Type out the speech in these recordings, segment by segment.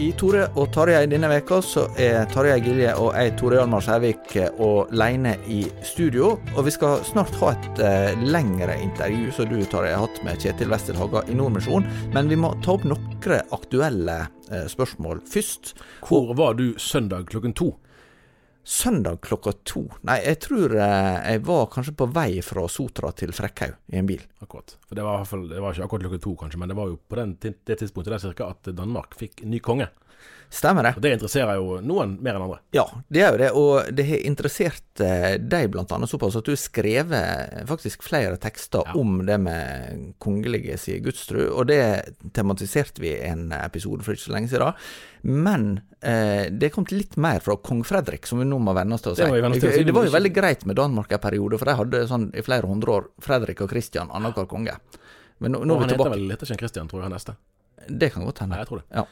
I Tore og Tarjei denne veka så er Tarjei Gilje og jeg, Tore Hjalmar Skjærvik, alene i studio. Og vi skal snart ha et eh, lengre intervju som du, Tarjei, har hatt med Kjetil Westel Haga i Nordmisjon. Men vi må ta opp noen aktuelle eh, spørsmål først. Hvor var du søndag klokken to? Søndag klokka to? Nei, jeg tror uh, jeg var kanskje på vei fra Sotra til Frekkhaug i en bil. Akkurat. For det var, det var ikke akkurat klokka to, kanskje, men det var jo på den, det tidspunktet der cirka at Danmark fikk ny konge. Stemmer det. Og Det interesserer jo noen mer enn andre. Ja, det er jo det. Og det har interessert eh, deg blant annet såpass at du har skrevet faktisk flere tekster Ja. om det med kongelige sier gudstru, og det tematiserte vi i en episode for ikke så lenge siden. Men eh, det kom litt mer fra kong Fredrik, som vi nå må venne oss til å si. Det til var jo veldig greit med Danmark en periode, for de hadde sånn i flere hundre år Fredrik og Kristian annenhver konge. Men nå, nå er vi tilbake. Han heter vel han Kristian, tror jeg, han neste. Det kan godt hende. Ja, jeg tror det. Ja.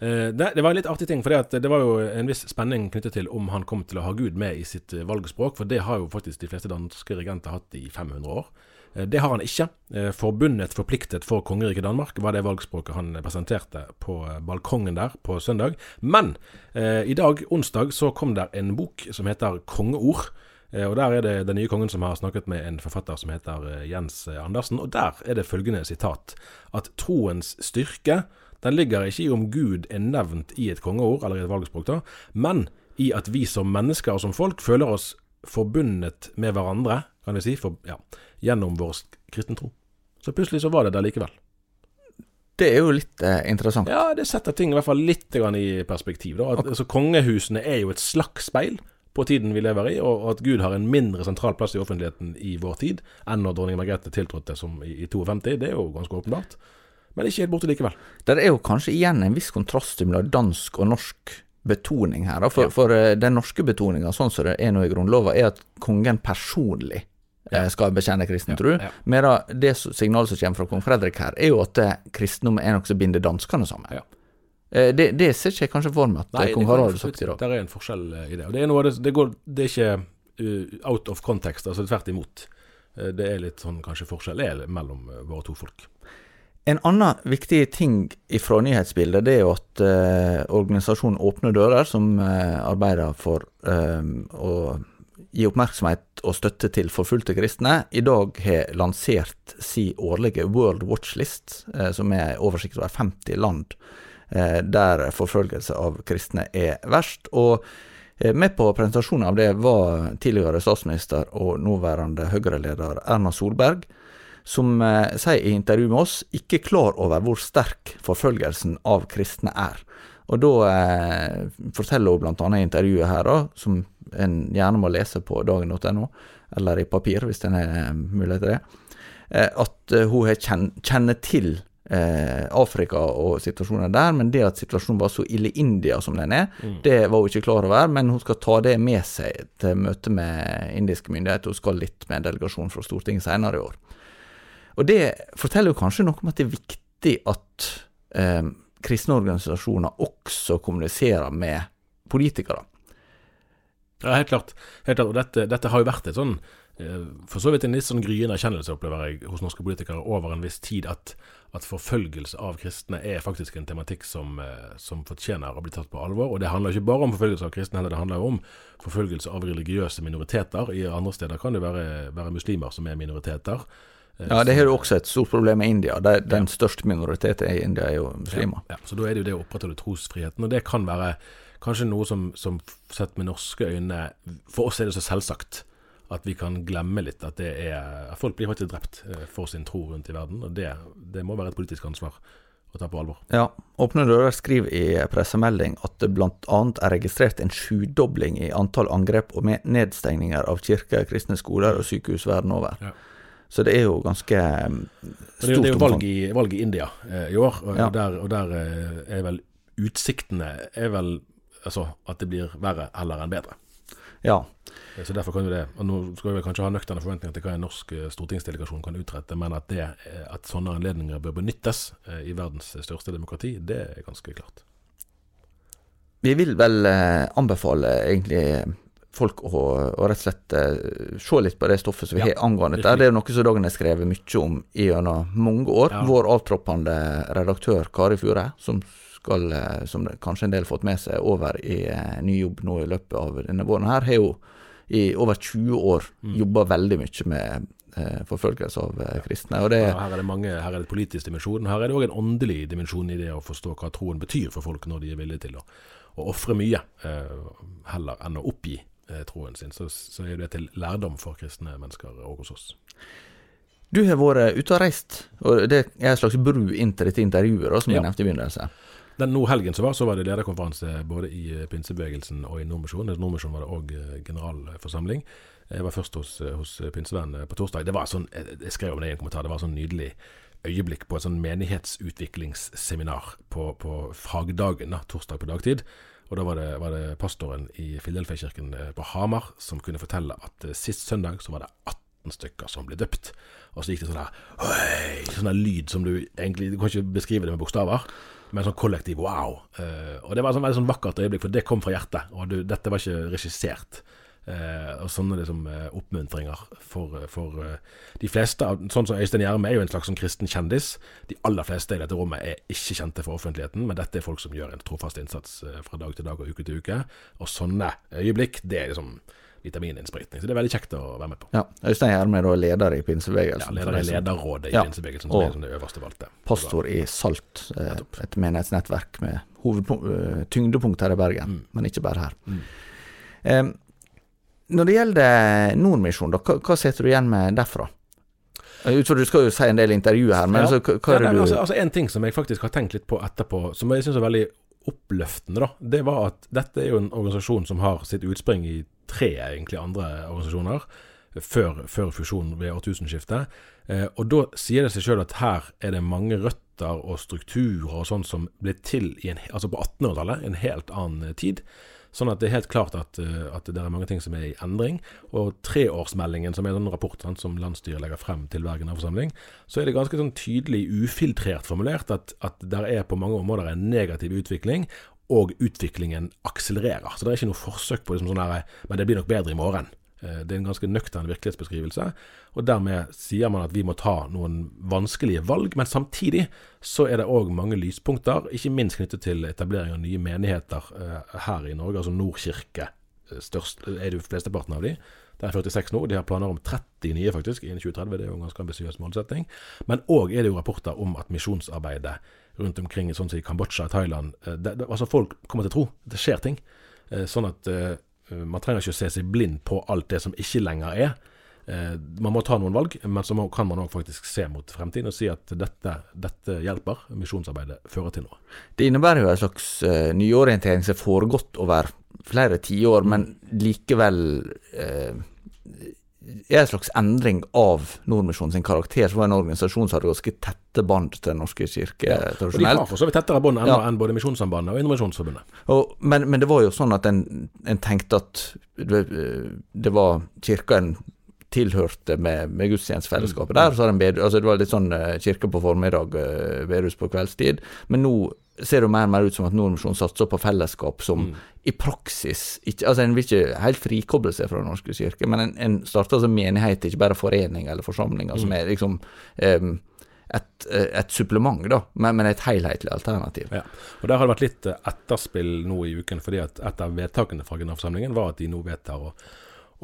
Eh, det, det var en litt artig ting, for det var jo en viss spenning knyttet til om han kom til å ha Gud med i sitt eh, valgspråk, for det har jo faktisk de fleste danske regenter hatt i 500 år. Eh, Det har han ikke. Forbundet forpliktet for kongeriket Danmark var det valgspråket han presenterte på balkongen der på søndag. Men i dag, onsdag, så kom der en bok som heter Kongeord. Og Der er det den nye kongen som har snakket med en forfatter som heter Jens Andersen. Og der er det følgende sitat. At troens styrke den ligger ikke i om Gud er nevnt i et kongeord, eller i et valgspråk, da, men i at vi som mennesker og som folk føler oss forbundet med hverandre, kan vi si, for, ja, gjennom vår kristen tro. Så plutselig så var det der likevel. Det er jo litt eh, interessant. Ja, det setter ting i hvert fall litt grann i perspektiv. At, altså, kongehusene er jo et slags speil på tiden vi lever i, og at Gud har en mindre sentral plass i offentligheten i vår tid enn når dronning Margrethe tiltrådte som i, i 52. Det er jo ganske åpenbart. Men ikke helt borte likevel. Det er jo kanskje igjen en viss kontrast mellom dansk og norsk betoning her. For, Ja. for eh, den norske betoninga, sånn som det er nå i Grunnlova, er at kongen personlig ja. skal bekjenne kristen tro. ja. Medan det signalet som kommer fra kong Fredrik her, er jo at kristendommen er noe som binder danskene sammen. Eh, Det, det ser ikke jeg kanskje for meg at Nei, kong Harald har sagt i dag. Det er en forskjell eh, i det. Og det er, noe det, det, går, det er ikke out of context, altså tvert imot. Eh, Det er litt sånn kanskje forskjell er mellom eh, våre to folk. En annen viktig ting fra nyhetsbildet, det er jo at eh, organisasjonen Åpne dører, som eh, arbeider for eh, å gi oppmerksomhet og støtte til forfulgte kristne, i dag har lansert si årlige World Watch List, eh, som er en oversikt over 50 land eh, der forfølgelse av kristne er verst. Og eh, med på presentasjonen av det var tidligere statsminister og nåværende Høyre-leder Erna Solberg, som eh, sier i intervju med oss ikke klar over hvor sterk forfølgelsen av kristne er. Og da eh, forteller hun annet i intervjuet her, da, som en gjerne må lese på dagen.no, eller i papir hvis en har mulighet til det, eh, at eh, hun har kjenn, kjenner til eh, Afrika og situasjonen der, men det at situasjonen var så ille i India som den er, det var hun ikke klar over, men hun skal ta det med seg til møte med indiske myndigheter. Hun skal litt med en delegasjon fra Stortinget senere i år. Og det forteller jo kanskje noe om at det er viktig at eh, kristne organisasjoner også kommuniserer med politikere. Ja, helt klart. Helt klart. Og dette, dette har jo vært et sånn eh, For så vidt en litt sånn gryende erkjennelse, opplever jeg, hos norske politikere over en viss tid, at, at forfølgelse av kristne er faktisk en tematikk som, eh, som fortjener å bli tatt på alvor. Og det handler ikke bare om forfølgelse av kristne, heller det handler jo om forfølgelse av religiøse minoriteter. I andre steder kan det være, være muslimer som er minoriteter. Ja, det er jo også et stort problem med India. Det, den største minoriteten i India er jo muslimer. Ja, ja, Så da er det jo det å opprettholde trosfriheten. Og det kan være kanskje noe som, som sett med norske øyne For oss er det så selvsagt at vi kan glemme litt at det er at folk blir faktisk drept for sin tro rundt i verden. Og det, det må være et politisk ansvar å ta på alvor. Ja, Åpne dører skriver i pressemelding at det bl.a. er registrert en sjudobling i antall angrep og nedstengninger av kirker, kristne skoler og sykehus verden over. Ja. Så det er jo ganske stort omfang. Det er jo valg i, valg i India eh, i år, og, ja. der, og der eh, er vel utsiktene er vel altså, at det blir verre heller enn bedre. Ja. Eh, så derfor kan jo det, og Nå skal vi kanskje ha nøkterne forventninger til hva en norsk eh, stortingsdelegasjon kan utrette, men at, det, at sånne anledninger bør benyttes i verdens største demokrati, det er ganske klart. Vi vil vel anbefale egentlig folk å, å, rett og slett uh, se litt på det stoffet som vi ja, har angående dette. Det er noe som Dagen har skrevet mye om gjennom mange år. Ja. Vår avtroppende redaktør Kari Fure, som skal, uh, som kanskje en del har fått med seg over i uh, ny jobb nå i løpet av denne våren, her, har jo i over 20 år mm. jobba veldig mye med forfølgelse av kristne. Det, ja, her er det mange, her er det politisk dimensjon. Her er det òg en åndelig dimensjon i det å forstå hva troen betyr for folk når de er villige til å, å ofre mye, heller enn å oppgi Eh, troen sin, så, så er det til lærdom for kristne mennesker òg hos oss. Du har vært ute og reist, og det er en slags bru inn til dette intervjuet, da, som ja. jeg nevnte i begynnelsen. Den nå helgen så var, så var det lederkonferanse både i eh, pinsebevegelsen og i Nordmisjonen. I Nordmisjonen var det òg eh, generalforsamling. Jeg var først hos, hos pinsevennene på torsdag. Det var sånn, Jeg skrev om det i en kommentar. Det var sånn nydelig øyeblikk på et sånn menighetsutviklingsseminar på, på fagdagen, da, torsdag på dagtid. Og da var det, var det pastoren i Filadelfia-kirken eh, på Hamar som kunne fortelle at eh, sist søndag så var det 18 stykker som ble døpt. Og så gikk det sånn der Sånn der lyd som du egentlig Du kan ikke beskrive det med bokstaver, men sånn kollektiv wow. Uh, og det var et sånn, veldig sånn vakkert øyeblikk, for det kom fra hjertet. Og du, dette var ikke regissert. Uh, og sånne liksom, uh, oppmuntringer for, for uh, de fleste. Sånn som Øystein Gjerme er jo en slags sånn kristen kjendis. De aller fleste i dette rommet er ikke kjente for offentligheten, men dette er folk som gjør en trofast innsats fra dag til dag og uke til uke. Og sånne øyeblikk, det er liksom vitamininnsprøytning. Så det er veldig kjekt å være med på. Ja, Øystein Gjerme er da leder i pinsebevegelsen. Ja, leder i lederrådet i ja. pinsebevegelsen, som og er sånn det øverste valgte. Pastor i Salt, et menighetsnettverk med tyngdepunkt her i Bergen, mm. men ikke bare her. Mm. Um, når det gjelder Nordmisjon, hva, hva setter du igjen med derfra? Utfor, du skal jo si en del intervjuer her, men ja. altså, hva, er det du altså, altså, En ting som jeg faktisk har tenkt litt på etterpå, som jeg syns er veldig oppløftende, da, det var at dette er jo en organisasjon som har sitt utspring i tre egentlig andre organisasjoner. Før, før fusjonen ved årtusenskiftet. Eh, og da sier det seg sjøl at her er det mange røtter og strukturer og sånn som ble til en, altså på 1800-tallet, en helt annen tid. Sånn at det er helt klart at, eh, at, det er mange ting som er i endring. Og treårsmeldingen, som er en rapport sant, som landsstyret legger frem til hver generalforsamling, så er det ganske sånn tydelig ufiltrert formulert at, at det er på mange områder en negativ utvikling, og utviklingen akselererer. Så det er ikke noe forsøk på liksom sånn her, men det blir nok bedre i morgen. Eh, det er en ganske nøktern virkelighetsbeskrivelse. Og dermed sier man at vi må ta noen vanskelige valg, men samtidig så er det òg mange lyspunkter, ikke minst knyttet til etablering av nye menigheter uh, her i Norge. Altså Nordkirke eh, størst, er det flesteparten av de. Det er 46 nå. De har planer om 30 nye faktisk innen 2030. Det er jo en ganske ambisiøs målsetting. Men òg er det jo rapporter om at misjonsarbeidet rundt omkring, sånn som i Kambodsja, og Thailand det, det, Altså folk kommer til å tro. Det skjer ting. Sånn at Eh, man trenger ikke å se seg blind på alt det som ikke lenger er. Eh, man må ta noen valg, men så kan man òg faktisk se mot fremtiden og si at dette, dette hjelper. Misjonsarbeidet fører til noe. Det innebærer jo en slags uh, nyorientering som har foregått over flere tiår, men likevel uh, er en slags endring av Nordmisjonen sin karakter, som var en organisasjon som hadde ganske tette bånd til Den norske kirke ja, tradisjonelt. Og de har for så vidt tettere bånd ja. enn både Misjonssambandet og Indremisjonsforbundet. Men, men, det var jo sånn at en, en tenkte at det, det var kirka en tilhørte med, med gudstjenestefellesskapet mm. der. Så en bed, altså det var litt sånn uh, kirke på formiddag, uh, bedehus på kveldstid. Men nå ser det mer og mer ut som at Nordmisjonen satser på fellesskap som mm. i praksis ikke, altså En vil ikke helt frikoble seg fra Den norske kirke, men en, en starter som menighet, ikke bare forening eller forsamlinger, mm. som er liksom um, et, et, supplement, da, men, men et helhetlig alternativ. Ja. Og Der har det vært litt etterspill nå i uken, fordi at et av vedtakene fra generalforsamlingen var at de nå vedtar å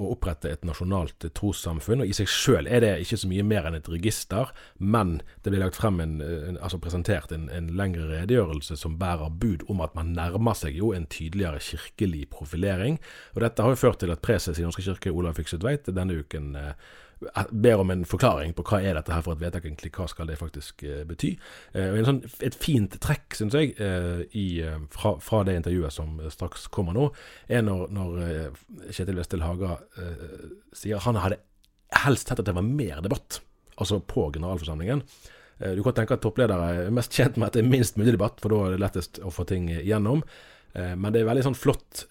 å opprette et nasjonalt trossamfunn. og I seg sjøl er det ikke så mye mer enn et register, men det blir lagt frem en, en, altså presentert en, en, lengre redegjørelse som bærer bud om at man nærmer seg jo en tydeligere kirkelig profilering. og Dette har jo ført til at preses i Norske kirke, Olav Fykset Tveit, denne uken eh, ber om en forklaring på hva er dette her for et vedtak egentlig, hva skal det faktisk uh, bety. Og sånn, Et fint trekk, syns jeg, uh, i, fra, fra, det intervjuet som straks kommer nå, er når, når Kjetil Westel Haga sier han hadde helst sett at det var mer debatt, altså på generalforsamlingen. Du kan tenke at toppledere er mest tjent med at det er minst mulig debatt, for da er det lettest å få ting igjennom. Men det er veldig sånn flott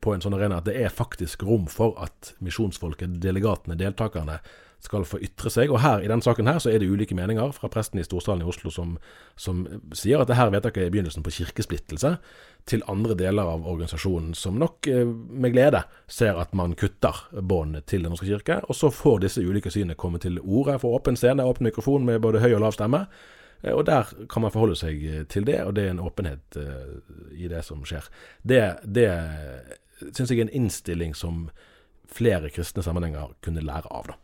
på en sånn arena at det er faktisk rom for at misjonsfolket, delegatene, deltakerne, skal få ytre seg. Og her, i denne saken her så er det ulike meninger fra presten i Storsalen i Oslo som, som sier at det her vedtaket er begynnelsen på kirkesplittelse, til andre deler av organisasjonen som nok eh, med glede ser at man kutter bånd til Den norske kirke. Og så får disse ulike synene komme til orde for åpen scene, åpen mikrofon med både høy og lav stemme. Eh, og der kan man forholde seg eh, til det, og det er en åpenhet uh, i det som skjer. Det, det syns jeg er en innstilling som flere kristne sammenhenger kunne lære av. da.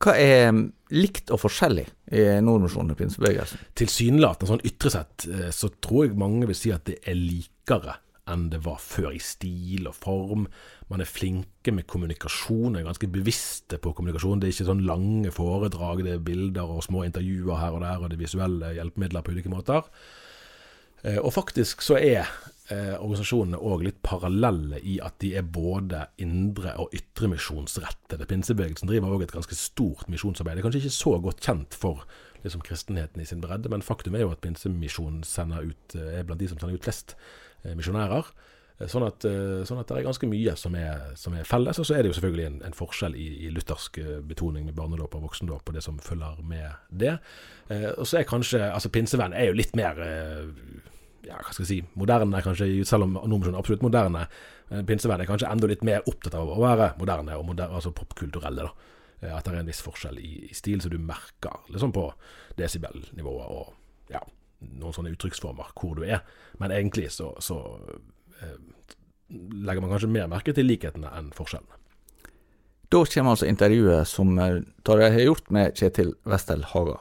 Hva er likt og forskjellig i Nordmisjonen og pinsebevegelsen? Tilsynelatende, sånn ytre sett, eh, så tror jeg mange vil si at det er likere enn det var før, i stil og form. Man er flinke med kommunikasjon, er ganske bevisste på kommunikasjon. Det er ikke sånn lange foredrag, det er bilder og små intervjuer her og der, og det er visuelle hjelpemidler på ulike måter. Eh, og faktisk så er eh, organisasjonene òg litt parallelle i at de er både indre- og ytremisjonsrettede. Pinsebevegelsen driver òg et ganske stort misjonsarbeid. Det er kanskje ikke så godt kjent for liksom, kristenheten i sin bredde, men faktum er jo at Pinsemisjonen ut, eh, er blant de som sender ut flest misjonærer. Eh, sånn at, sånn at, det er ganske mye som er, som er felles. Og så er det jo selvfølgelig en, en forskjell i, i, luthersk betoning med barnedåp og voksendåp og det som følger med det. Eh, og så er kanskje altså Pinsevenn er jo litt mer eh, ja, hva skal jeg si, moderne, kanskje, selv om nordmenn er absolutt moderne. Eh, Pinsevenn er kanskje enda litt mer opptatt av å være moderne, og moderne, altså popkulturelle. da. Eh, at det er en viss forskjell i, i stil som du merker liksom på desibelnivået og ja, noen sånne uttrykksformer hvor du er. Men egentlig så, så eh, legger man kanskje mer merke til likhetene enn forskjellene. Da kommer altså intervjuet som dere Tarjei har gjort med Kjetil Westel Haga.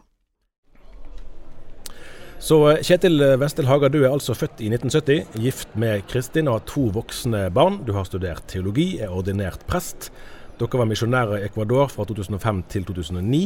Så eh, Kjetil Vestel Haga, du er altså født i 1970, gift med Kristin og har to voksne barn. Du har studert teologi, er ordinert prest. Dere var misjonærer i Ecuador fra 2005 til 2009.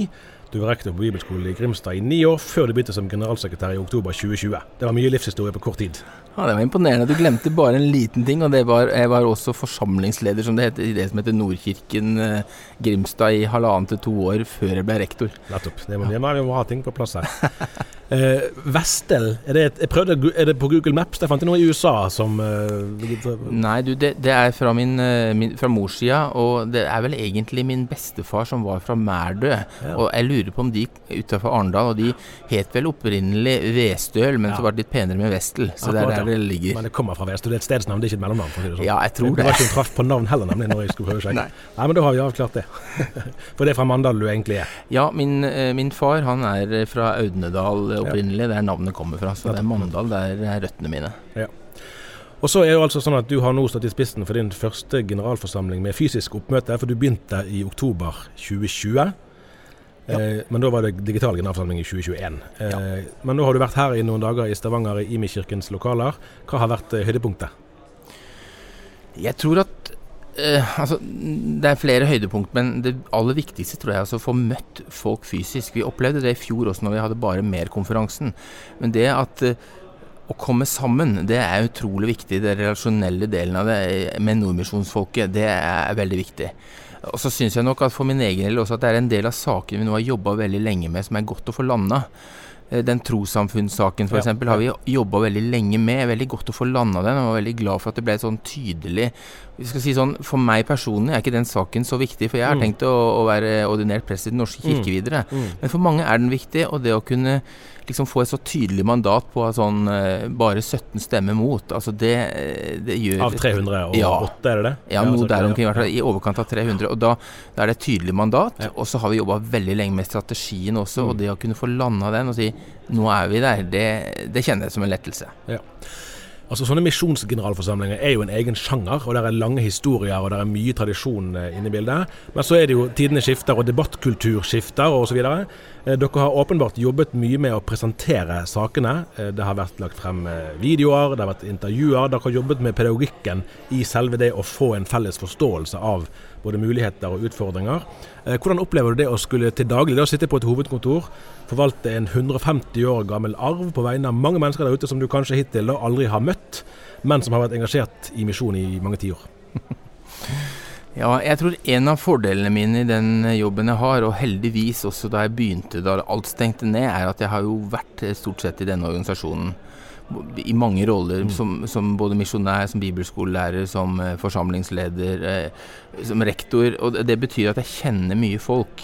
Du var rektor på bibelskolen i Grimstad i ni år, før du begynte som generalsekretær i oktober 2020. Det var mye livshistorie på kort tid. Ja, Det var imponerende. Du glemte bare en liten ting, og det var jeg var også forsamlingsleder som det heter, i det som heter Nordkirken eh, Grimstad i halvannen til to år før jeg ble rektor. Nettopp. Det må, ja. vi må ha ting på plass her. Eh, Vestel, er det, jeg prøvde, er det på Google Maps? Jeg fant det noe i USA som eh, Nei, du, det, det, er fra, min, eh, min, fra morssida, og det er vel egentlig min bestefar som var fra Mærdø. Ja. Og jeg lurer på om de utafor Arendal, og de het vel opprinnelig Vestøl, men ja. så var det litt penere med Vestel. Så ja, det er der det ligger. Men det kommer fra Vestøl, det er et stedsnavn, det er ikke et mellomnavn? For det, sånn. Ja, jeg tror det. Det var ikke en traff på navn heller, nemlig, når jeg skulle prøve å sjekke. Nei. Nei, men da har vi avklart det. for det er fra Mandal du egentlig er? Ja, min, min far han er fra Audnedal opprinnelig. Det er navnet kommer fra. Så det er Mandal, der er røttene mine. Ja. Og så er det altså sånn at Du har nå stått i spissen for din første generalforsamling med fysisk oppmøte, for du begynte i oktober 2020. Ja. Eh, men da var det digital generalforsamling i 2021. Eh, ja. Men nå har du vært her i noen dager i Stavanger i Imi-kirkens lokaler. Hva har vært eh, høydepunktet? Jeg tror at eh, altså, det er flere høydepunkt, men det aller viktigste tror jeg er altså å få møtt folk fysisk. Vi opplevde det i fjor også når vi hadde bare mer-konferansen. Men det at eh, å komme sammen, det er utrolig viktig. Den relasjonelle delen av det med nordmisjonsfolket, det er veldig viktig. Og så syns jeg nok at for min egen del også at det er en del av sakene vi nå har jobba veldig lenge med, som er godt å få landa. Den trossamfunnssaken f.eks. Ja. har vi jobba veldig lenge med. Veldig godt å få landa den. Og var veldig glad for at det ble sånn tydelig si sånn, For meg personlig er ikke den saken så viktig, for jeg har mm. tenkt å, å, være ordinert prest i Den norske kirke mm. videre. Mm. Men for mange er den viktig, og det å kunne liksom få et så tydelig mandat på sånn uh, bare 17 stemmer mot, altså det, det gjør Av 308, ja, er det det? Ja, noe der omkring, i hvert fall. I overkant av 300. Og da, da er det et tydelig mandat. Ja. Og så har vi jobba veldig lenge med strategien også, mm. og det å kunne få landa den og si nå er vi der, det, det kjenner jeg som en lettelse. Ja. Altså Sånne misjonsgeneralforsamlinger er jo en egen sjanger, og der er lange historier og der er mye tradisjon eh, inne i bildet. Men så er det jo tidene skifter og debattkultur skifter osv. Eh, dere har åpenbart jobbet mye med å presentere sakene. Eh, det har vært lagt frem videoer, det har vært intervjuer. Dere har jobbet med pedagogikken i selve det å få en felles forståelse av både muligheter og utfordringer. Hvordan opplever du det å skulle til daglig da, sitte på et hovedkontor, forvalte en 150 år gammel arv på vegne av mange mennesker der ute som du kanskje hittil da aldri har møtt, men som har vært engasjert i misjon i mange tiår? Ja, jeg tror en av fordelene mine i den jobben jeg har, og heldigvis også da jeg begynte da alt stengte ned, er at jeg har jo vært stort sett i denne organisasjonen i mange roller, mm. som, som, både misjonær, som bibelskolelærer, som uh, forsamlingsleder, uh, som rektor. Og det betyr at jeg kjenner mye folk.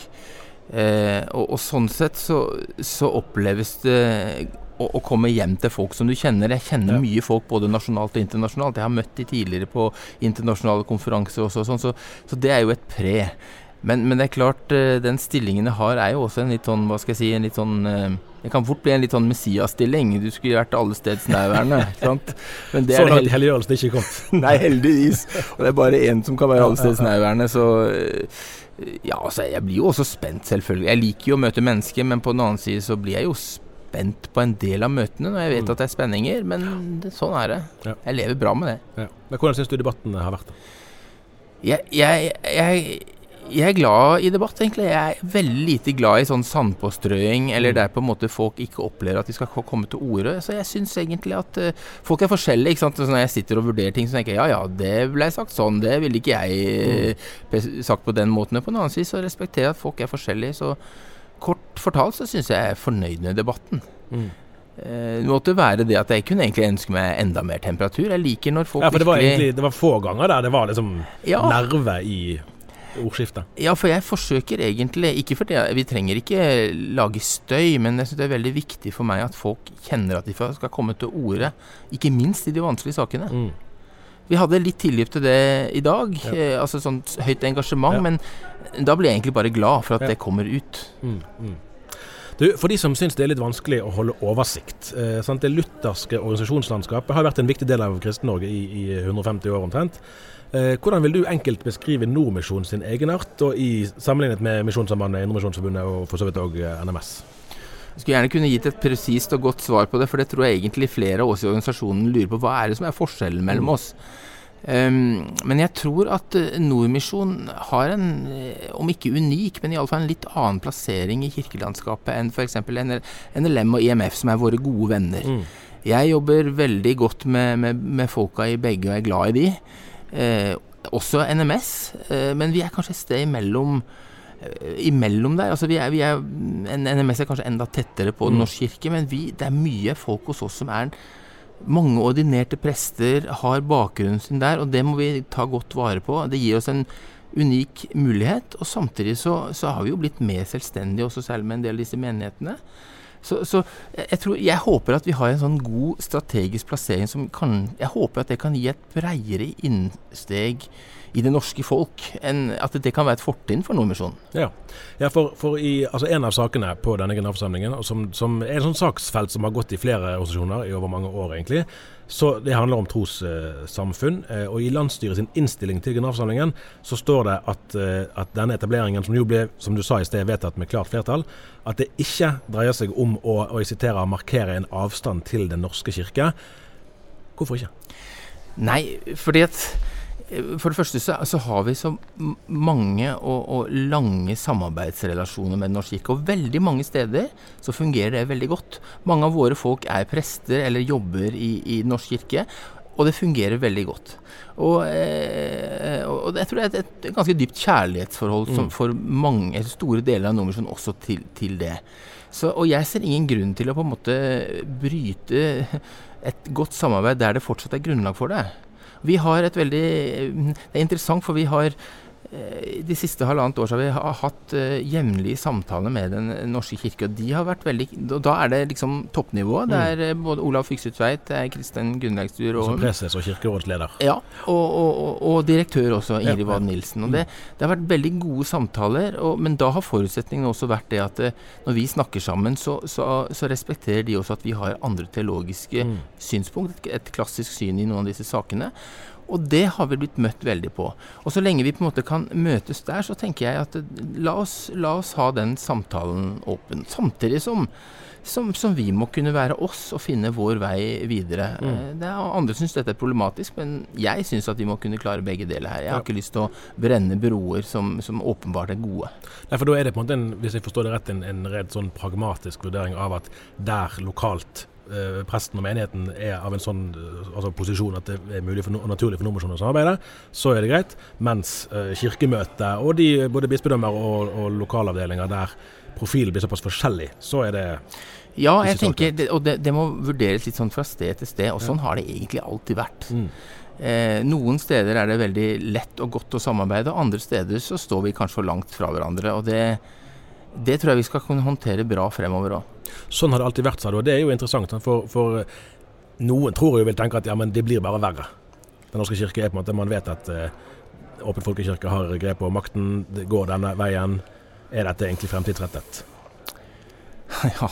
Eh, og, og, sånn sett så, så oppleves det å, å, komme hjem til folk som du kjenner. Jeg kjenner ja. mye folk både nasjonalt og internasjonalt. Jeg har møtt de tidligere på internasjonale konferanser også, sånn, så, så, det er jo et pre. Men, men, det er klart, eh, den stillingen jeg har er jo også en litt sånn, hva skal jeg si, en litt sånn eh, Det kan fort bli en litt sånn Messias-stilling. Du skulle vært allestedsnærværende. nærværende. sant? Men det så langt helliggjørelsen ikke kommet? Nei, heldigvis. Og det er bare én som kan være allestedsnærværende, nærværende, så eh, ja, altså, jeg blir jo også spent, selvfølgelig. Jeg liker jo å møte mennesker, men på den annen side så blir jeg jo spent på en del av møtene når jeg vet mm. at det er spenninger, men det, sånn er det. Jeg lever bra med det. Ja. Men Hvordan syns du debatten har vært? Jeg, jeg, jeg, jeg, er glad i debatt, egentlig. Jeg er veldig lite glad i sånn sandpåstrøing, eller mm. der på en måte folk ikke opplever at de skal komme til orde. Så jeg syns egentlig at uh, folk er forskjellige. ikke sant? Så når jeg sitter og vurderer ting, så tenker jeg ja ja, det ble sagt sånn, det ville ikke jeg uh, sagt på den måten. På en annen side så respekterer jeg at folk er forskjellige. så Kort fortalt så syns jeg jeg er fornøyd med debatten. Mm. Eh, det måtte være det at jeg kunne egentlig ønske meg enda mer temperatur. Jeg liker når folk Ja, for det var egentlig det var få ganger der det var liksom ja. nerve i ordskiftet. Ja, for jeg forsøker egentlig Ikke fordi vi trenger ikke lage støy, men jeg syns det er veldig viktig for meg at folk kjenner at de skal komme til orde. Ikke minst i de vanskelige sakene. Mm. Vi hadde litt tilløp til det i dag, ja. eh, altså sånt høyt engasjement. Ja. Men da blir jeg egentlig bare glad for at ja. det kommer ut. Mm, mm. Du, for de som syns det er litt vanskelig å holde oversikt. Eh? Det lutherske organisasjonslandskapet har vært en viktig del av Kristen-Norge i, i, 150 år omtrent. Eh, hvordan vil du enkelt beskrive Nordmisjon sin egenart, og i sammenlignet med Misjonssambandet, Indremisjonsforbundet og for så vidt òg eh, NMS? Jeg skulle gjerne kunne gitt et presist og godt svar på det, for det tror jeg egentlig flere av oss i organisasjonen lurer på. Hva er det som er forskjellen mellom mm. oss? Um, men jeg tror at uh, Nordmisjon har en, om ikke unik, men iallfall en litt annen plassering i kirkelandskapet enn f.eks. NLM og IMF, som er våre gode venner. Mm. Jeg jobber veldig godt med, med, med, folka i begge, og er glad i de. Uh, også NMS, men vi er kanskje et sted imellom imellom der. Altså vi er, vi er, NMS er kanskje enda tettere på Den mm. norske kirke, men vi, det er mye folk hos oss som er mange ordinerte prester har bakgrunnen sin der, og det må vi ta godt vare på. Det gir oss en unik mulighet, og samtidig så, så har vi jo blitt mer selvstendige også, selv med en del av disse menighetene. Så, så jeg, tror, jeg, håper at vi har en sånn god strategisk plassering som kan Jeg håper at det kan gi et breiere innsteg i det norske folk enn at det kan være et fortrinn for Nordmisjonen. Ja, ja for, for i, altså en av sakene på denne generalforsamlingen, som, som, er et sånn saksfelt som har gått i flere organisasjoner i over mange år, egentlig, så Det handler om trossamfunn. Eh, og I landsstyret sin innstilling til generalforsamlingen så står det at, eh, at, denne etableringen, som jo ble som du sa i sted, vedtatt med klart flertall, at det ikke dreier seg om å å jeg siterer, markere en avstand til Den norske kirke. Hvorfor ikke? Nei, fordi at for det første så, så, har vi så mange og, og, lange samarbeidsrelasjoner med Den norske kirke. Og veldig mange steder så fungerer det veldig godt. Mange av våre folk er prester eller jobber i, i Den norske kirke. Og det fungerer veldig godt. Og, eh, og jeg tror det er et, et ganske dypt kjærlighetsforhold som, mm. for mange, store deler av Nordmisjonen også til, til det. Så, og jeg ser ingen grunn til å på en måte bryte et godt samarbeid der det fortsatt er grunnlag for det. Vi har et veldig Det er interessant, for vi har Eh, de siste halvannet år så har vi hatt uh, jevnlige samtaler med Den norske kirke. og de har vært veldig, Da er det liksom toppnivået. Det er uh, både Olav Fykset Tveit, det er Kristin Gunnleikstur og Som preses og kirkerådsleder. Ja, og, og, og, og direktør også, Ingrid Wad Nilsen. og det, det, har vært veldig gode samtaler, men da har forutsetningen også vært det at når vi snakker sammen, så, så, så, respekterer de også at vi har andre teologiske mm. synspunkt, et, et klassisk syn i noen av disse sakene. Og det har vi blitt møtt veldig på. Og så lenge vi på en måte kan møtes der, så tenker jeg at la oss, la oss ha den samtalen åpen. Samtidig som, som, som, vi må kunne være oss og finne vår vei videre. Mm. Eh, det er, andre syns dette er problematisk, men jeg syns at vi må kunne klare begge deler her. Jeg har ja. ikke lyst til å brenne broer som, som åpenbart er gode. Nei, for da er det på en måte, en, hvis jeg forstår det rett, en, en redd sånn pragmatisk vurdering av at der lokalt eh, presten og menigheten er av en sånn eh, altså posisjon at det er mulig for, naturlig for nordmisjonen å samarbeide, så er det greit. Mens eh, kirkemøtet og de, både bispedømmer og, og lokalavdelinger der profilen blir såpass forskjellig, så er det ja, jeg tenker, det, og det, det, må vurderes litt sånn fra sted til sted. Og sånn har det egentlig alltid vært. Mm. Eh, noen steder er det veldig lett og godt å samarbeide, og andre steder så står vi kanskje for langt fra hverandre. Og det, det tror jeg vi skal kunne håndtere bra fremover òg. Sånn har det alltid vært, sa du. Og det er jo interessant. For, for noen tror jo vil tenke at ja, men det blir bare verre. Den norske kirke er på en måte Man vet at uh, Åpen folkekirke har grep på makten, det går denne veien. Er dette egentlig fremtidsrettet? ja,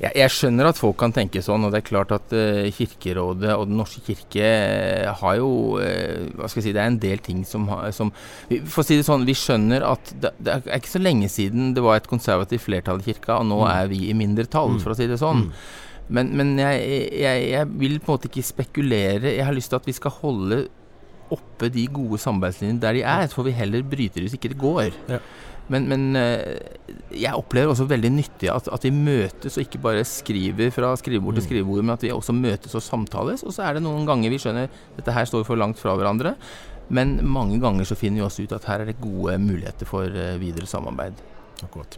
jeg, jeg, skjønner at folk kan tenke sånn, og det er klart at uh, Kirkerådet og Den norske kirke uh, har jo uh, Hva skal jeg si Det er en del ting som, som For å si det sånn, vi skjønner at det, det, er ikke så lenge siden det var et konservativt flertall i kirka, og nå mm. er vi i mindretall, mm. for å si det sånn. Mm. Men, men jeg, jeg, jeg, vil på en måte ikke spekulere. Jeg har lyst til at vi skal holde oppe de gode samarbeidslinjene der de er, så får vi heller bryte det hvis ikke det går. Ja. Men, men, eh, jeg opplever også veldig nyttig at, at, vi møtes og ikke bare skriver fra skrivebord til mm. skrivebord, men at vi også møtes og samtales. Og så er det noen ganger vi skjønner dette her står for langt fra hverandre. Men mange ganger så finner vi også ut at her er det gode muligheter for eh, videre samarbeid. Akkurat.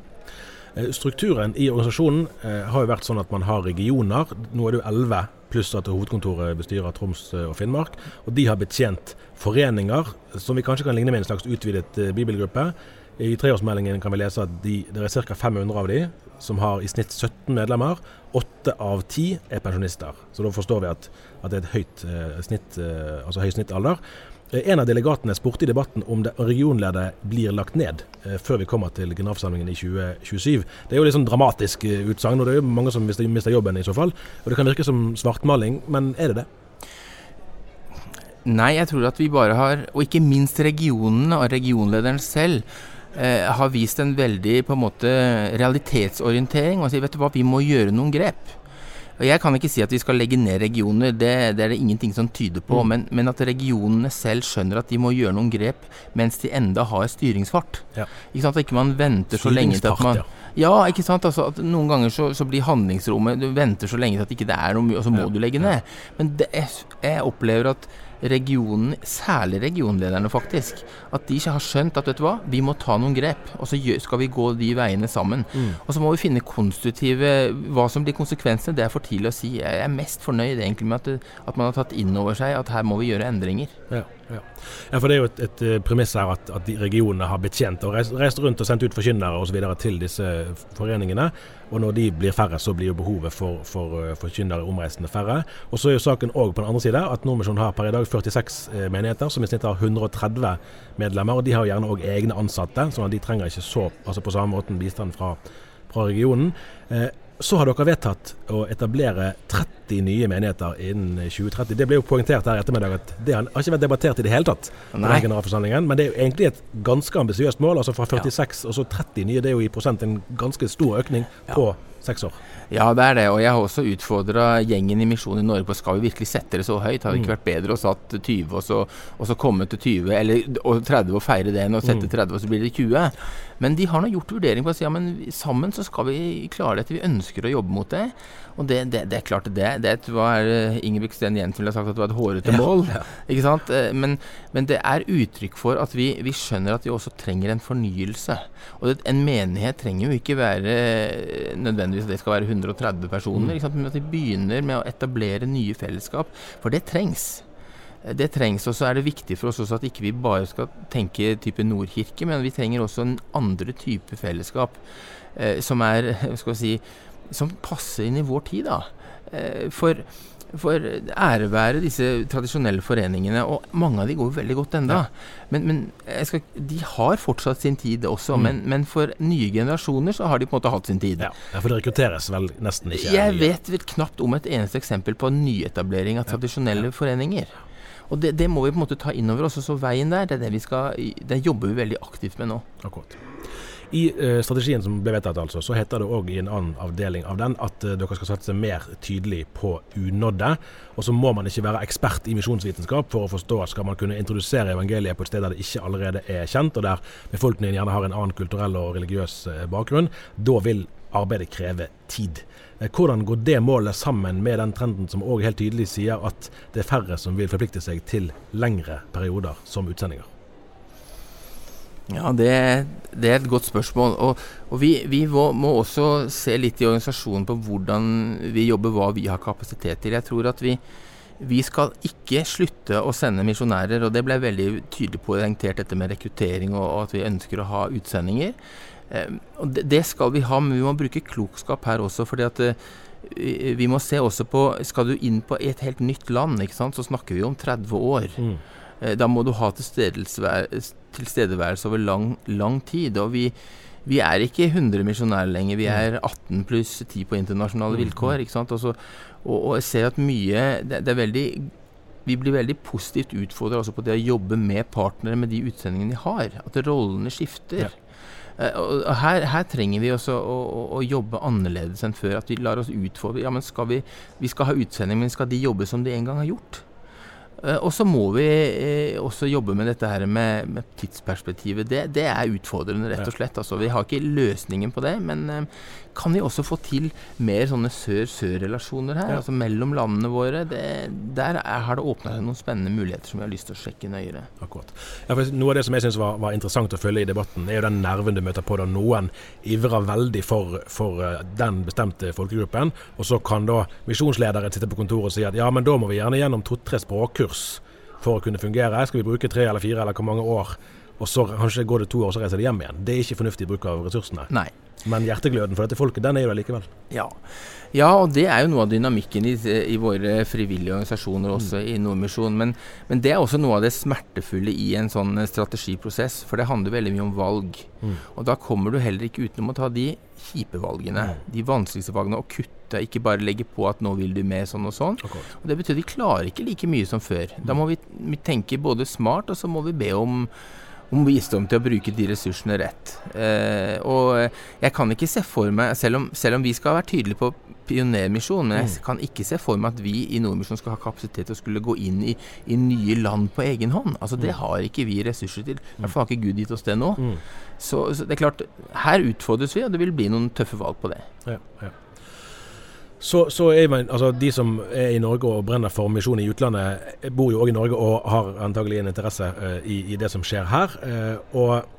Eh, strukturen i organisasjonen har jo vært sånn at man har regioner. Nå er det jo elleve, pluss at hovedkontoret bestyrer Troms og Finnmark. Og de har betjent foreninger, som vi kanskje kan ligne med en slags utvidet bibelgruppe. I treårsmeldingen kan vi lese at de, det er ca. 500 av de som har i snitt 17 medlemmer. Åtte av ti er pensjonister. Så da forstår vi at, at det er et høyt eh, snitt, eh, altså høy snittalder. Eh, en av delegatene spurte i debatten om det regionledet blir lagt ned eh, før vi kommer til generalforsamlingen i 2027. Det er jo litt sånn dramatisk eh, utsagn, og det er jo mange som mister, mister jobben i så fall. Og Det kan virke som svartmaling, men er det det? Nei, jeg tror at vi bare har, og ikke minst regionene og regionlederen selv, eh, har vist en veldig på en måte realitetsorientering og sier vet du hva, vi må gjøre noen grep. Og Jeg kan ikke si at vi skal legge ned regioner, det, det er det ingenting som tyder på. Mm. Men, men, at regionene selv skjønner at de må gjøre noen grep mens de enda har styringsfart. Ja. Ikke sant, At ikke man venter så lenge til at man ja. ja, ikke sant. Altså, at Noen ganger så, så, blir handlingsrommet Du venter så lenge til at ikke det er noe mye, og så må ja. du legge ned. Men det, jeg opplever at regionen, særlig regionlederne faktisk, at de ikke har skjønt at vet du hva, vi må ta noen grep, og så skal vi gå de veiene sammen. Mm. Og så må vi finne konstruktive Hva som blir konsekvensene, det er for tidlig å si. Jeg er mest fornøyd egentlig med at, det, at man har tatt inn over seg at her må vi gjøre endringer. Ja, ja. ja for det er jo et, et eh, premiss her at, at regionene har betjent og reist, reist rundt og sendt ut forkynnere osv. til disse foreningene. Og når de blir færre, så blir jo behovet for, for eh, forkynnere omreisende færre. Og så er jo saken òg på den andre side at Nordmisjonen har per i dag 46 eh, menigheter, som i snitt har 130 medlemmer. Og de har gjerne òg egne ansatte, sånn at de trenger ikke så altså på samme måten bistand fra, fra regionen. Eh, så har dere vedtatt å etablere 30 nye menigheter innen 2030. Det ble jo poengtert her i ettermiddag at det har ikke vært debattert i det hele tatt. generalforsamlingen, Men det er jo egentlig et ganske ambisiøst mål. altså Fra 46 ja. og så 30 nye, det er jo i prosent en ganske stor økning ja. på seks år. Ja, det er det. Og jeg har også utfordra gjengen i Misjonen i Norge på skal vi virkelig sette det så høyt. Har det ikke mm. vært bedre å satt 20 og så, og så komme til 20, eller og 30 og feire det enn å sette 30 mm. og så blir det 20? Men de har nå gjort vurdering på å si ja, men sammen så skal vi klare dette. Vi ønsker å jobbe mot det. Og det, det, det er klart det, det var Ingebrigtsen Jensen ville sagt at det var et hårete mål. Ja, ja. Ikke sant? Eh, men, men, det er uttrykk for at vi, vi, skjønner at vi også trenger en fornyelse. Og det, en menighet trenger jo ikke være nødvendigvis at det skal være 130 personer. Mm. Men at vi begynner med å etablere nye fellesskap. For det trengs. Det trengs. Og så er det viktig for oss også at ikke vi bare skal tenke type Nordkirke, men vi trenger også en andre type fellesskap eh, som er skal vi si, som passer inn i vår tid. da. Eh, for for ære være disse tradisjonelle foreningene, og mange av de går veldig godt enda. Ja. Men, men skal, de har fortsatt sin tid også, mm. men, men, for nye generasjoner så har de på en måte hatt sin tid. Ja, For det rekrutteres vel nesten ikke? Jeg vet vel knapt om et eneste eksempel på nyetablering av tradisjonelle ja. foreninger. Og det, det, må vi på en måte ta inn over oss. Så veien der, det, er det, vi skal, det jobber vi veldig aktivt med nå. Akkurat. I uh, strategien som ble vedtatt, altså, så heter det òg i en annen avdeling av den at uh, dere skal satse mer tydelig på unådde. Og så må man ikke være ekspert i misjonsvitenskap for å forstå at skal man kunne introdusere evangeliet på et sted der det ikke allerede er kjent, og der befolkningen gjerne har en annen kulturell og religiøs uh, bakgrunn, da vil arbeidet kreve tid. Hvordan går det målet sammen med den trenden som òg helt tydelig sier at det er færre som vil forplikte seg til lengre perioder som utsendinger? Ja, det, det, er et godt spørsmål. Og, og vi, vi må, må, også se litt i organisasjonen på hvordan vi jobber, hva vi har kapasitet til. Jeg tror at vi, vi skal ikke slutte å sende misjonærer, og det ble veldig tydelig poengtert dette med rekruttering og, og, at vi ønsker å ha utsendinger. Eh, og det, det, skal vi ha, men vi må bruke klokskap her også. fordi at eh, vi må se også på Skal du inn på et helt nytt land, så snakker vi om 30 år. Mm. Eh, da må du ha tilstedeværelse over lang, lang tid. Og vi, vi er ikke 100 misjonærer lenger. Vi er 18 pluss 10 på internasjonale mm, vilkår. ikke sant? Også, og, og, jeg ser at mye det, det, er veldig Vi blir veldig positivt utfordra på det å jobbe med partnere med de utsendingene de har. At rollene skifter. Ja. Uh, og her, her, trenger vi også å, å, å, jobbe annerledes enn før. At vi lar oss utfordre. Ja, men skal vi, vi skal ha utsending, men skal de jobbe som de en gang har gjort? Eh, og så må vi eh, også jobbe med dette her med, med tidsperspektivet. Det, det, er utfordrende, rett og slett. Altså, vi har ikke løsningen på det, men eh, kan vi også få til mer sånne sør-sør-relasjoner her, ja. altså mellom landene våre? Det, der er, har det åpna seg noen spennende muligheter som vi har lyst til å sjekke nøyere. Akkurat. Ja, noe av det som jeg syns var, var, interessant å følge i debatten, er jo den nerven du møter på da noen ivrer veldig for, for den bestemte folkegruppen, og så kan da misjonslederen sitte på kontoret og si at ja, men da må vi gjerne gjennom to-tre språkkurs for å kunne fungere. Skal vi bruke tre eller fire eller hvor mange år? Og så kanskje går det to år, så reiser de hjem igjen. Det er ikke fornuftig bruk av ressursene. Nei. Men hjertegløden for dette folket, den er jo likevel. Ja. ja, og det er jo noe av dynamikken i, i våre frivillige organisasjoner også mm. i Nordmisjonen. Men, men, det er også noe av det smertefulle i en sånn strategiprosess. For det handler veldig mye om valg. Mm. Og da kommer du heller ikke utenom å ta de kjipe valgene. Mm. De vanskeligste valgene. Og kutte, ikke bare legge på at nå vil du med sånn og sånn. Okay. Og Det betyr at vi klarer ikke like mye som før. Da må vi, vi tenke både smart, og så må vi be om om visdom til å bruke de ressursene rett. Eh, og jeg kan ikke se for meg, selv om, selv om vi skal være tydelige på pionermisjon, men jeg mm. kan ikke se for meg at vi i Nordmisjon skal ha kapasitet til å skulle gå inn i, i, nye land på egen hånd. Altså Det mm. har ikke vi ressurser til. I hvert fall har ikke Gud gitt oss det nå. Mm. Så, så, det er klart, her utfordres vi, og det vil bli noen tøffe valg på det. Ja, ja. Så, så er man, altså De som er i Norge og brenner for misjon i utlandet, bor jo òg i Norge og har antagelig en interesse uh, i, i, det som skjer her. Uh, og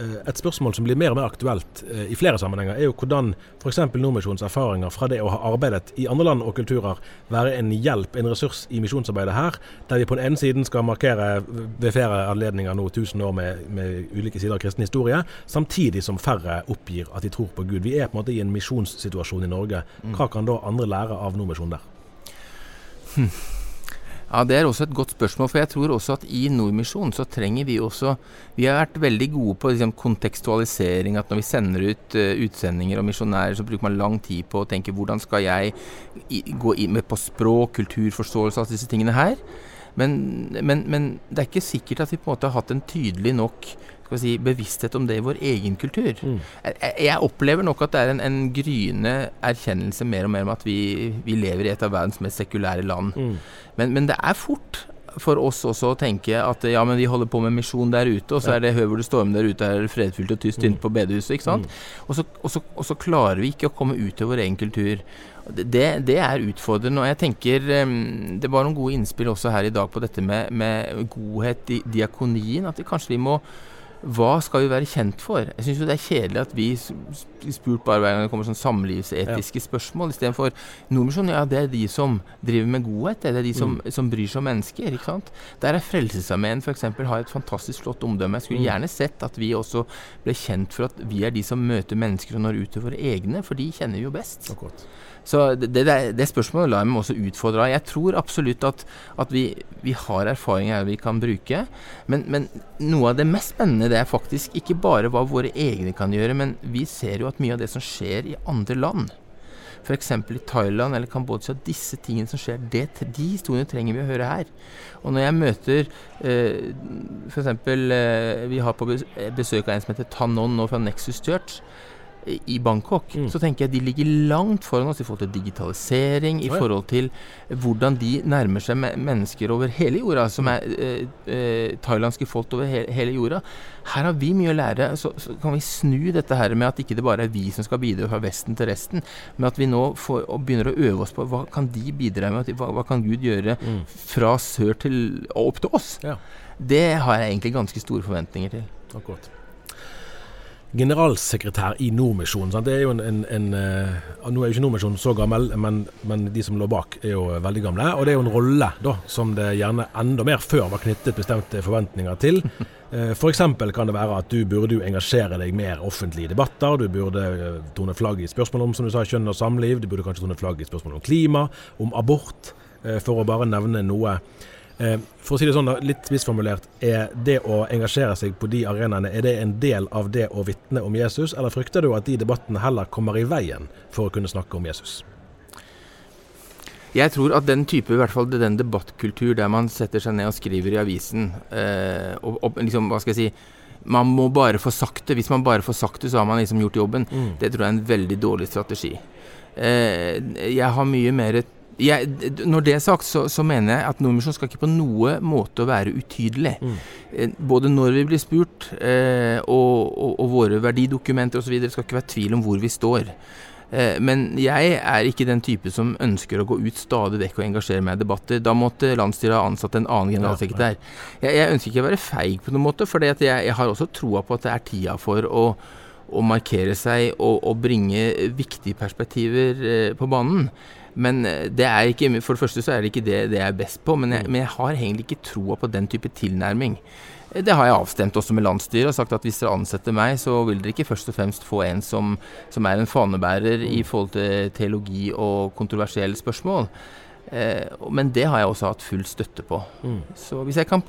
et spørsmål som blir mer og mer aktuelt eh, i flere sammenhenger, er jo hvordan f.eks. Nordmisjonens erfaringer fra det å ha arbeidet i andre land og kulturer være en hjelp, en ressurs i misjonsarbeidet her, der vi på den ene siden skal markere ved flere anledninger nå 1000 år med, med, ulike sider av kristen historie, samtidig som færre oppgir at de tror på Gud. Vi er på en måte i en misjonssituasjon i Norge. Mm. Hva kan da andre lære av Nordmisjonen der? Hm. Ja, Det er også et godt spørsmål. For jeg tror også at i Nordmisjonen så trenger vi også Vi har vært veldig gode på liksom, kontekstualisering. At når vi sender ut uh, utsendinger og misjonærer, så bruker man lang tid på å tenke hvordan skal jeg i, gå inn på språk, kulturforståelse, alle disse tingene her. Men, men, men, det er ikke sikkert at vi på en måte har hatt en tydelig nok si, bevissthet om det i vår egen kultur. Mm. Jeg, jeg, opplever nok at det er en, en gryende erkjennelse mer og mer om at vi, vi lever i et av verdens mest sekulære land. Mm. Men, men, det er fort for oss også å tenke at ja, men vi holder på med misjon der ute, og så er det høver og storm der ute, er det fredfullt og tyst mm. på bedehuset. ikke sant? Mm. Og, så, og, så, og, så, klarer vi ikke å komme ut til vår egen kultur. Det, det, er utfordrende. Og jeg tenker Det var noen gode innspill også her i dag på dette med, med godhet i diakonien. At vi, kanskje vi må hva skal vi være kjent for? Jeg syns det er kjedelig at vi spurt bare hver gang det kommer sånn samlivsetiske ja. spørsmål. Istedenfor Nordmisjon, ja, det er de som driver med godhet. Det er de som, mm. som bryr seg om mennesker. ikke sant? Der er Frelsesarmeen f.eks. har et fantastisk flott omdømme. Jeg skulle mm. gjerne sett at vi også ble kjent for at vi er de som møter mennesker og når ut til våre egne, for de kjenner vi jo best. Akkurat. Så det, det, det spørsmålet lar jeg meg også utfordre av. Jeg tror absolutt at, at vi, vi, har erfaringer vi kan bruke. Men, men, noe av det mest spennende det er faktisk ikke bare hva våre egne kan gjøre, men vi ser jo at mye av det som skjer i andre land, f.eks. i Thailand eller Kambodsja, disse tingene som skjer, det, de historiene trenger vi å høre her. Og når jeg møter eh, f.eks. Eh, Vi har på besøk av en som heter Tanon nå fra Nexus Church i Bangkok, mm. så tenker jeg de ligger langt foran oss i forhold til digitalisering, i forhold til hvordan de nærmer seg mennesker over hele jorda, som er eh, eh, thailandske folk over he hele jorda. Her har vi mye å lære. Så, så, kan vi snu dette her med at ikke det bare er vi som skal bidra fra Vesten til resten, men at vi nå får, begynner å øve oss på hva kan de bidra med, hva, hva kan Gud gjøre mm. fra sør til og opp til oss. Ja. Det har jeg egentlig ganske store forventninger til. Akkurat generalsekretær i Nordmisjonen. Det er jo en, en, en uh, Nå er jo ikke Nordmisjonen så gammel, men, men, de som lå bak er jo veldig gamle. Og det er jo en rolle da, som det gjerne enda mer før var knyttet bestemte forventninger til. Uh, F.eks. kan det være at du burde jo engasjere deg mer offentlig i debatter. Du burde uh, tone flagg i spørsmål om som du sa, kjønn og samliv. Du burde kanskje tone flagg i spørsmål om klima, om abort, for å bare nevne noe. Eh, for å si det sånn, litt misformulert, er det å engasjere seg på de arenaene er det en del av det å vitne om Jesus, eller frykter du at de debattene heller kommer i veien for å kunne snakke om Jesus? Jeg tror at den type, i hvert fall den debattkultur der man setter seg ned og skriver i avisen eh, og, og, liksom, hva skal jeg si man må bare få sagt det. Hvis man bare får sagt det, så har man liksom gjort jobben. Mm. Det tror jeg er en veldig dårlig strategi. Eh, jeg har mye mer jeg, når det er sagt, så, så, mener jeg at Nordmisjon skal ikke på noe måte være utydelig. Mm. Eh, både når vi blir spurt, eh, og, og, og, våre verdidokumenter osv. Det skal ikke være tvil om hvor vi står. Eh, men jeg er ikke den type som ønsker å gå ut stadig vekk og engasjere meg i debatter. Da måtte landsstyret ha ansatt en annen generalsekretær. Jeg, jeg ønsker ikke å være feig på noen måte, for jeg, jeg, har også troa på at det er tida for å, å markere seg og, og bringe viktige perspektiver eh, på banen. Men eh, det er ikke, for det første så er det ikke det, det jeg er best på, men jeg, mm. men jeg har egentlig ikke troa på den type tilnærming. Eh, det har jeg avstemt også med landsstyret og sagt at hvis dere ansetter meg, så vil dere ikke først og fremst få en som, som er en fanebærer i mm. forhold til teologi og kontroversielle spørsmål. Eh, men det har jeg også hatt full støtte på. Mm. Så hvis jeg kan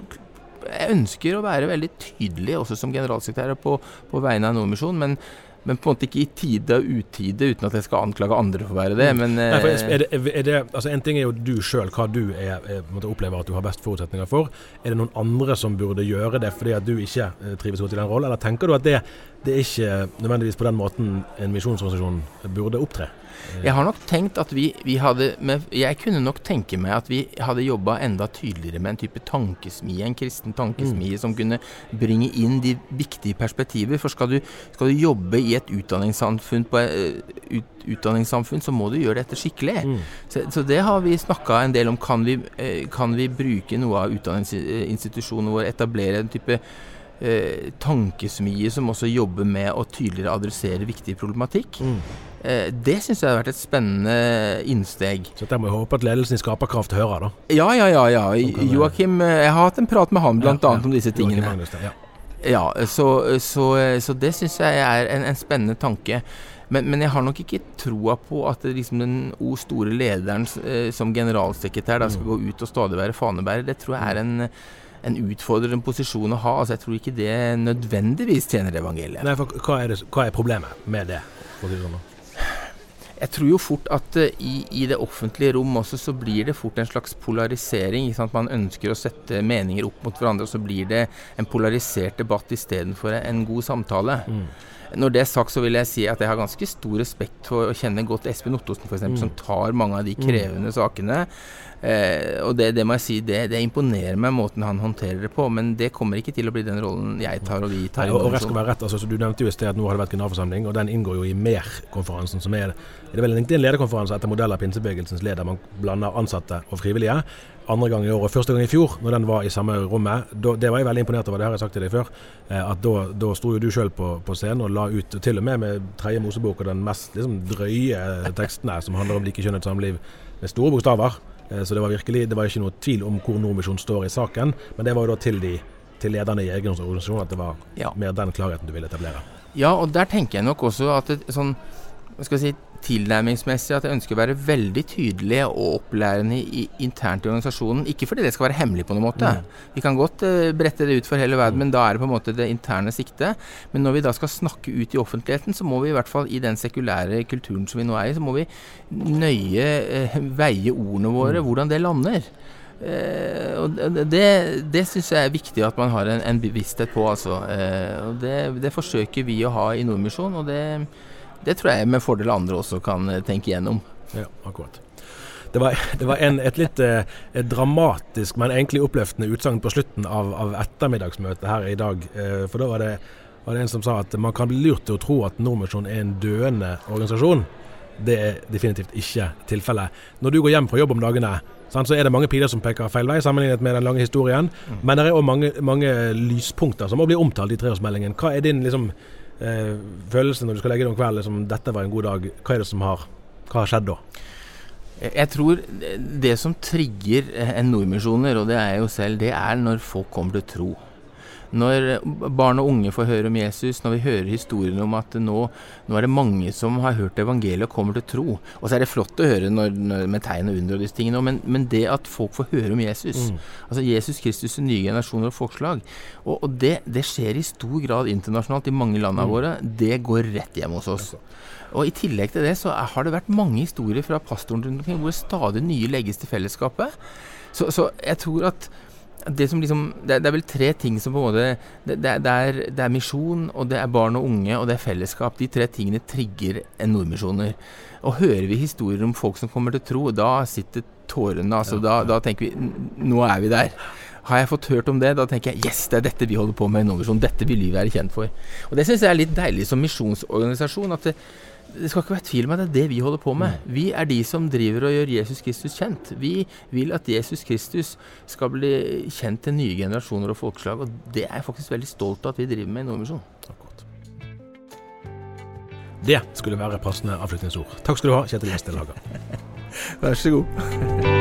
Jeg ønsker å være veldig tydelig også som generalsekretær på, på vegne av Nordmisjonen, men men på en måte ikke i tide og utide, uten at jeg skal anklage andre for å være det. Mm. Men, Nei, er det, er det, altså En ting er jo du sjøl, hva du er, er, opplever at du har best forutsetninger for. Er det noen andre som burde gjøre det fordi at du ikke eh, trives godt i den rollen, eller tenker du at det, det er ikke nødvendigvis på den måten en misjonsorganisasjon burde opptre? Jeg har nok tenkt at vi, vi hadde med, Jeg kunne nok tenke meg at vi hadde jobba enda tydeligere med en type tankesmie, en kristen tankesmie, mm. som kunne bringe inn de viktige perspektiver. For skal du, skal du jobbe i et utdanningssamfunn, på, uh, ut, utdanningssamfunn, så må du gjøre dette skikkelig. Mm. Så, så, det har vi snakka en del om. Kan vi, uh, kan vi bruke noe av utdanningsinstitusjonene våre, etablere en type eh, tankesmie som også jobber med å tydeligere adressere viktig problematikk. Mm. Eh, det syns jeg har vært et spennende innsteg. Så der må jeg håpe at ledelsen i Skaperkraft hører, da. Ja, ja, ja. ja. Joakim, eh, jeg har hatt en prat med han bl.a. Ja, ja. om disse tingene. Magnus, ja. ja, så, så, så det syns jeg er en, en spennende tanke. Men, men, jeg har nok ikke troa på at liksom den o store lederen eh, som generalsekretær da skal mm. gå ut og stadig være fanebærer. Det tror jeg er en en utfordrende posisjon å ha. Altså, jeg tror ikke det nødvendigvis tjener evangeliet. Nei, for hva er, det, hva er problemet med det? Sånn, jeg tror jo fort at uh, i, i, det offentlige rom også så blir det fort en slags polarisering. Man ønsker å sette meninger opp mot hverandre, og så blir det en polarisert debatt istedenfor en god samtale. Mm. Når det er sagt, så vil jeg si at jeg har ganske stor respekt for å kjenne godt Espen Ottosen, f.eks., mm. som tar mange av de mm. krevende mm. sakene. Eh, og det, det, må jeg si, det, det, imponerer meg måten han håndterer det på. Men det kommer ikke til å bli den rollen jeg tar og vi tar. Nei, og, og rett skal være rett, altså, Du nevnte jo i sted at nå har det vært generalforsamling, og den inngår jo i MER-konferansen. som er, er det vel en lederkonferanse etter modell av pinsebevegelsens leder. Man blander ansatte og frivillige andre gang i år og første gang i fjor, når den var i samme rommet. Da, det var jeg veldig imponert over, det har jeg sagt til deg før. Eh, at Da, da sto jo du sjøl på, på, scenen og la ut, til og med med tredje Mosebok og den mest liksom, drøye tekstene som handler om likekjønnet samliv, med store bokstaver. Eh, så det var virkelig, det var ikke noe tvil om hvor Nordmisjon står i saken, men det var jo da til, de, til lederne i egen organisasjon at det var ja. mer den klarheten du ville etablere. Ja, og der tenker jeg nok også at et sånn skal si, tilnærmingsmessig at jeg ønsker å være veldig tydelig og opplærende i, internt i organisasjonen. Ikke fordi det skal være hemmelig på noen måte. Mm. Vi kan godt uh, brette det ut for hele verden, mm. men da er det på en måte det interne siktet. Men når vi da skal snakke ut i offentligheten, så må vi i hvert fall i den sekulære kulturen som vi nå er i, så må vi nøye uh, veie ordene våre, mm. hvordan det lander. Uh, og Det, det syns jeg er viktig at man har en, en bevissthet på. Altså. Og det, det, forsøker vi å ha i Nordmisjon, og det, det tror jeg med fordel andre også kan eh, tenke igjennom. Ja, akkurat. Det var, det var en, et litt eh, dramatisk, men egentlig oppløftende utsagn på slutten av, av, ettermiddagsmøtet her i dag. Eh, for da var det, var det, en som sa at man kan bli lurt til å tro at Nordmisjon er en døende organisasjon. Det er definitivt ikke tilfellet. Når du går hjem fra jobb om dagene, så er det mange piler som peker feil vei, sammenlignet med den lange historien. Mm. Men det er òg mange, mange, lyspunkter som må bli omtalt i treårsmeldingen. Hva er din liksom, eh, følelsen når du skal legge deg om kvelden som dette var en god dag? Hva er det som har, hva har skjedd da? Jeg tror det som trigger en nordmisjoner, og det er jeg jo selv, det er når folk kommer til tro. Når barn og unge får høre om Jesus, når vi hører historien om at nå, nå er det mange som har hørt evangeliet og kommer til tro. Og så er det flott å høre når, når, med tegn og under og disse tingene, men, men, det at folk får høre om Jesus, mm. altså Jesus Kristus i nye generasjoner og folkeslag, og, og det, det, skjer i stor grad internasjonalt i mange landene mm. våre, det går rett hjem hos oss. Og I tillegg til det så har det vært mange historier fra pastoren rundt omkring hvor stadig nye legges til fellesskapet. Så, så jeg tror at det, liksom, det, det, er vel tre ting som på en måte det, det, er, det, er, misjon, og det er barn og unge, og det er fellesskap. De tre tingene trigger en nordmisjoner. Og hører vi historier om folk som kommer til tro, da sitter tårene altså, ja, ja. Da, da, tenker vi nå er vi der. Har jeg fått hørt om det, da tenker jeg yes, det er dette vi holder på med i Nordmisjon. Dette vil vi være kjent for. Og det syns jeg er litt deilig som misjonsorganisasjon. at det, det skal ikke være tvil om at det er det vi holder på med. Mm. Vi er de som driver og gjør Jesus Kristus kjent. Vi vil at Jesus Kristus skal bli kjent til nye generasjoner og folkeslag. Og det er jeg faktisk veldig stolt av at vi driver med i Nordmisjon. Det skulle være passende avslutningsord. Takk skal du ha, Kjetil Gjestel Haga. Vær så god.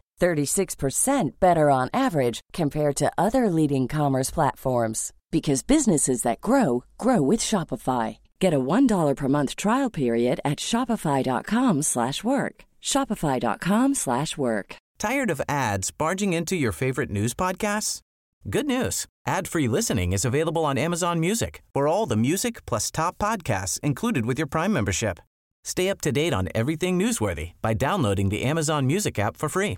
36% better on average compared to other leading commerce platforms because businesses that grow grow with Shopify. Get a $1 per month trial period at shopify.com/work. shopify.com/work. Tired of ads barging into your favorite news podcasts? Good news. Ad-free listening is available on Amazon Music. For all the music plus top podcasts included with your Prime membership. Stay up to date on everything newsworthy by downloading the Amazon Music app for free